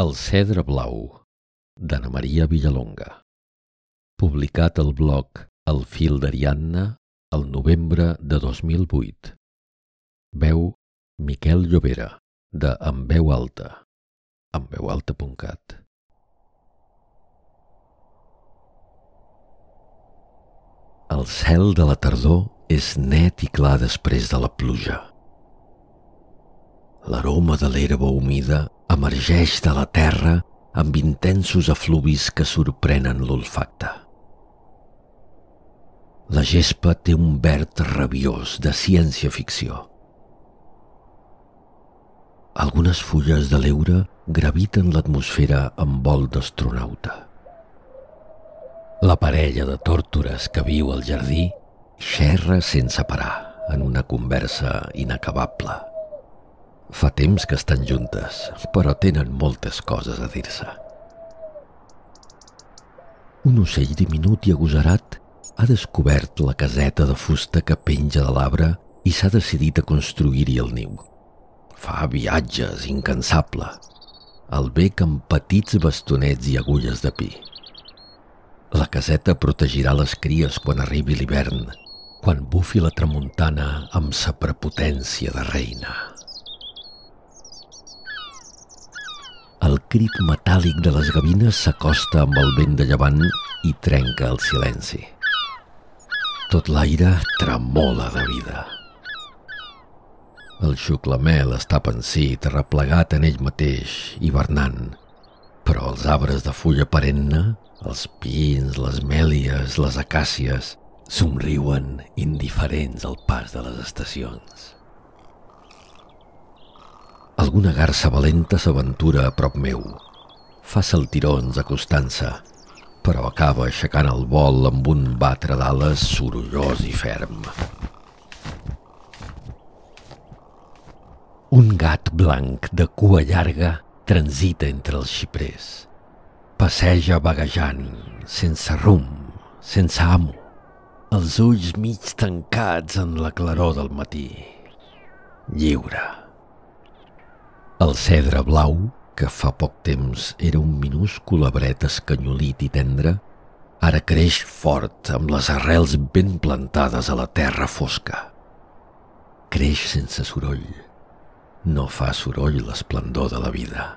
El cedre blau, d'Anna Maria Villalonga. Publicat al blog El fil d'Ariadna el novembre de 2008. Veu Miquel Llobera, de En veu alta, enveualta.cat. El cel de la tardor és net i clar després de la pluja. L'aroma de l'herba humida emergeix de la terra amb intensos afluvis que sorprenen l'olfacte. La gespa té un verd rabiós de ciència-ficció. Algunes fulles de l'eure graviten l'atmosfera amb vol d'astronauta. La parella de tòrtores que viu al jardí xerra sense parar en una conversa inacabable. Fa temps que estan juntes, però tenen moltes coses a dir-se. Un ocell diminut i agosarat ha descobert la caseta de fusta que penja de l'arbre i s'ha decidit a construir-hi el niu. Fa viatges incansable, el bec amb petits bastonets i agulles de pi. La caseta protegirà les cries quan arribi l'hivern, quan bufi la tramuntana amb sa prepotència de reina. El crit metàl·lic de les gavines s'acosta amb el vent de llevant i trenca el silenci. Tot l'aire tremola de vida. El xuclamel està pensit, replegat en ell mateix, hivernant, però els arbres de fulla perenne, els pins, les mèlies, les acàcies, somriuen indiferents al pas de les estacions. Alguna garça valenta s'aventura a prop meu. Fa saltirons acostant-se, però acaba aixecant el vol amb un batre d'ales sorollós i ferm. Un gat blanc de cua llarga transita entre els xiprers. Passeja vaguejant, sense rumb, sense amo, els ulls mig tancats en la claror del matí. Lliure el cedre blau, que fa poc temps era un minúscul abret escanyolit i tendre, ara creix fort amb les arrels ben plantades a la terra fosca. Creix sense soroll. No fa soroll l'esplendor de la vida.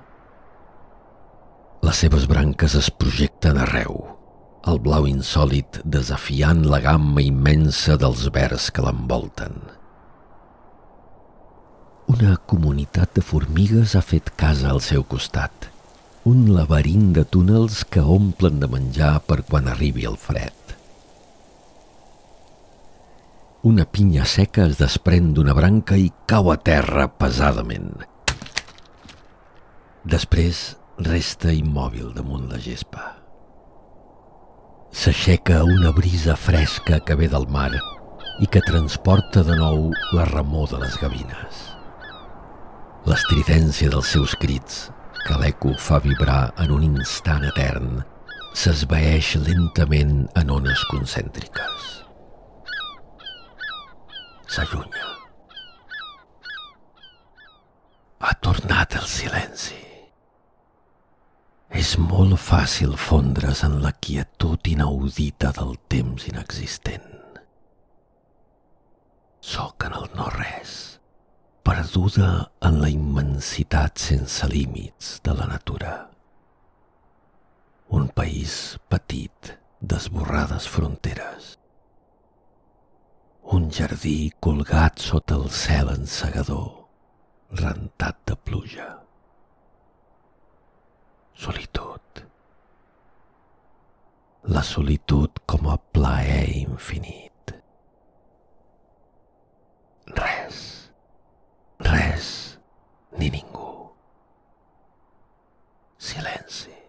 Les seves branques es projecten arreu, el blau insòlid desafiant la gamma immensa dels verds que l'envolten. Una comunitat de formigues ha fet casa al seu costat. Un laberint de túnels que omplen de menjar per quan arribi el fred. Una pinya seca es desprèn d'una branca i cau a terra pesadament. Després resta immòbil damunt la gespa. S'aixeca una brisa fresca que ve del mar i que transporta de nou la remor de les gavines. L'estridència dels seus crits, que l'eco fa vibrar en un instant etern, s'esvaeix lentament en ones concèntriques. S'allunya. Ha tornat el silenci. És molt fàcil fondre's en la quietud inaudita del temps inexistent. Soc en el no-res perduda en la immensitat sense límits de la natura. Un país petit d'esborrades fronteres. Un jardí colgat sota el cel encegador, rentat de pluja. Solitud. La solitud com a plaer infinit. Res res ni ningú. Silenci.